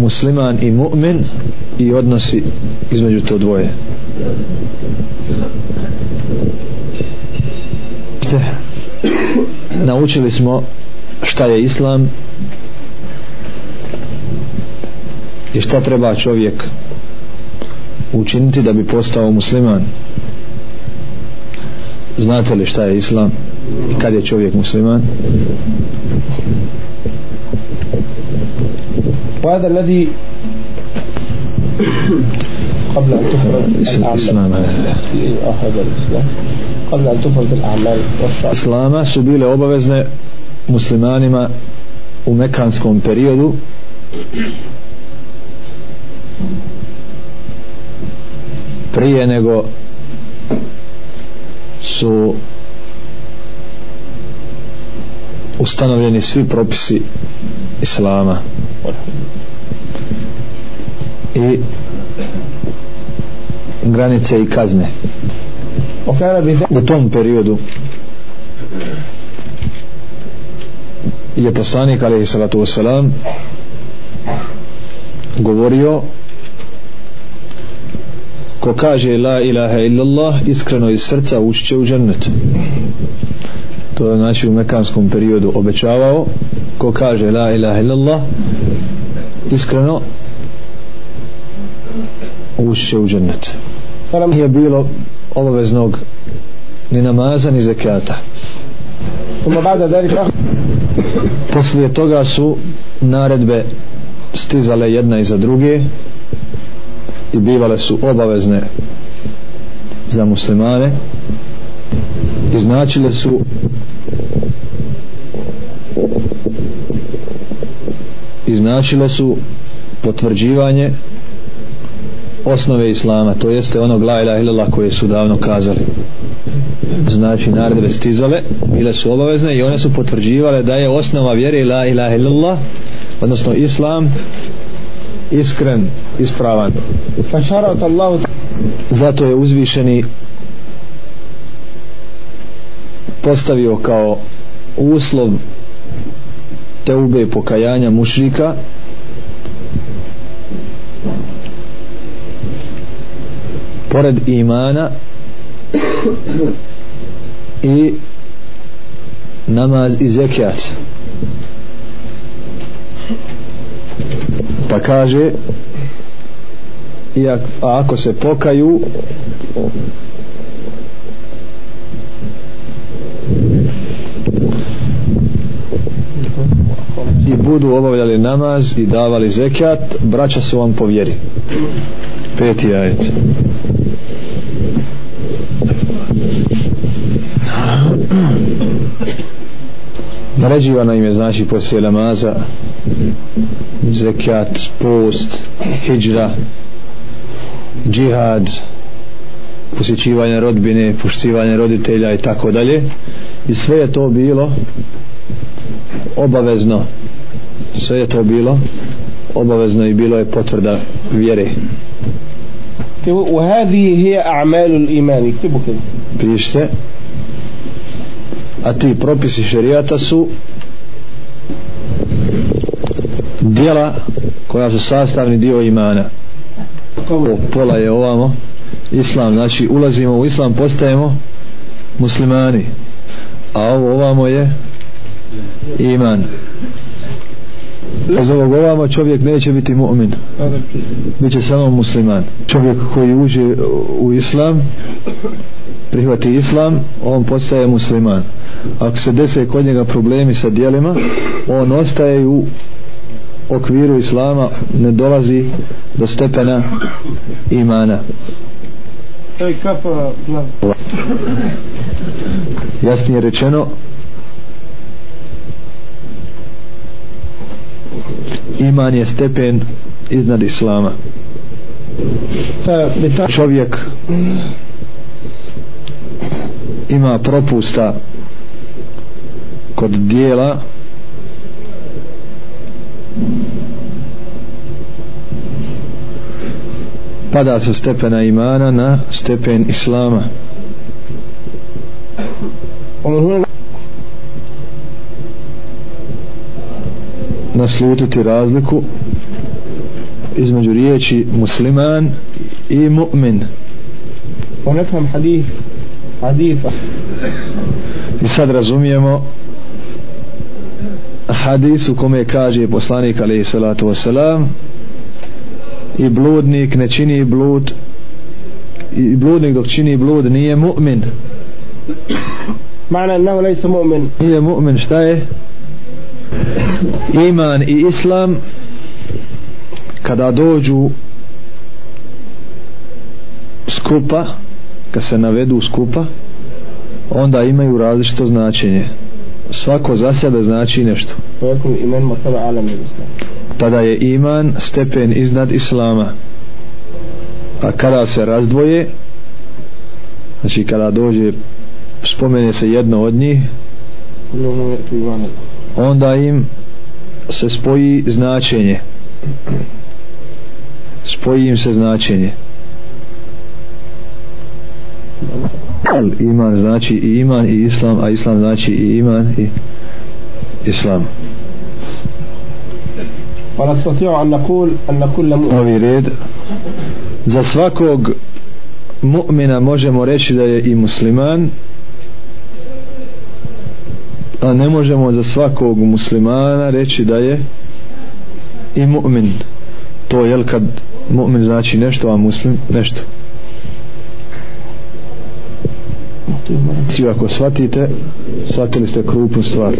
musliman i mu'min i odnosi između to dvoje naučili smo šta je islam i šta treba čovjek učiniti da bi postao musliman znate li šta je islam i kad je čovjek musliman وهذا الذي قبل أن تفرض الأعمال هذا الإسلام قبل أن تفرض الأعمال إسلام سبيل أبوزن مسلمان ما ومكانسكم بريدو prije nego su ustanovljeni svi propisi islama i granice i kazne u tom periodu je poslanik alaihi salatu wasalam govorio ko kaže la ilaha illallah iskreno iz srca ušće u džennet to je znači u mekanskom periodu obećavao ko kaže la ilaha illallah iskreno ući će u džennet Haram je bilo obaveznog ni namaza ni zekijata poslije toga su naredbe stizale jedna iza druge i bivale su obavezne za muslimane i značile su i značile su potvrđivanje osnove islama to jeste ono la ilaha illallah koje su davno kazali znači naredbe stizale bile su obavezne i one su potvrđivale da je osnova vjere la ilaha illallah odnosno islam iskren, ispravan zato je uzvišeni postavio kao uslov teube pokajanja mušrika pored imana i namaz i zekijat pa kaže iako, a ako se pokaju budu obavljali namaz i davali zekat, braća su vam povjeri. Peti ajec. Naređivana im je znači poslije namaza, zekat, post, hijđra, džihad, posjećivanje rodbine, poštivanje roditelja i tako dalje. I sve je to bilo obavezno sve je to bilo obavezno i bilo je potvrda vjere u hadi hi a'malu al-iman pišite a ti propisi šerijata su djela koja su sastavni dio imana o, pola je ovamo islam, znači ulazimo u islam postajemo muslimani a ovo ovamo je iman iz ovog ovama čovjek neće biti mu'min bit će samo musliman čovjek koji uđe u islam prihvati islam on postaje musliman ako se desaju kod njega problemi sa dijelima on ostaje u okviru islama ne dolazi do stepena imana Ej, kapa, Jasnije rečeno, iman je stepen iznad islama e, ta... čovjek ima propusta kod dijela pada sa stepena imana na stepen islama Allah ono naslutiti razliku između riječi musliman i mu'min ponekam hadif hadifa i sad razumijemo hadis u kome kaže poslanik alaihi salatu wasalam i bludnik ne čini blud i bludnik dok čini blud nije mu'min معنى انه ليس مؤمن هي مؤمن شتاه iman i islam kada dođu skupa kad se navedu skupa onda imaju različito značenje svako za sebe znači nešto tada je iman stepen iznad islama a kada se razdvoje znači kada dođe spomene se jedno od njih onda im se spoji značenje spoji im se značenje iman znači i iman i islam a islam znači i iman i islam ovi red za svakog mu'mina možemo reći da je i musliman a ne možemo za svakog muslimana reći da je i mu'min to je kad mu'min znači nešto a muslim nešto Svi ako shvatite, shvatili ste krupnu stvar.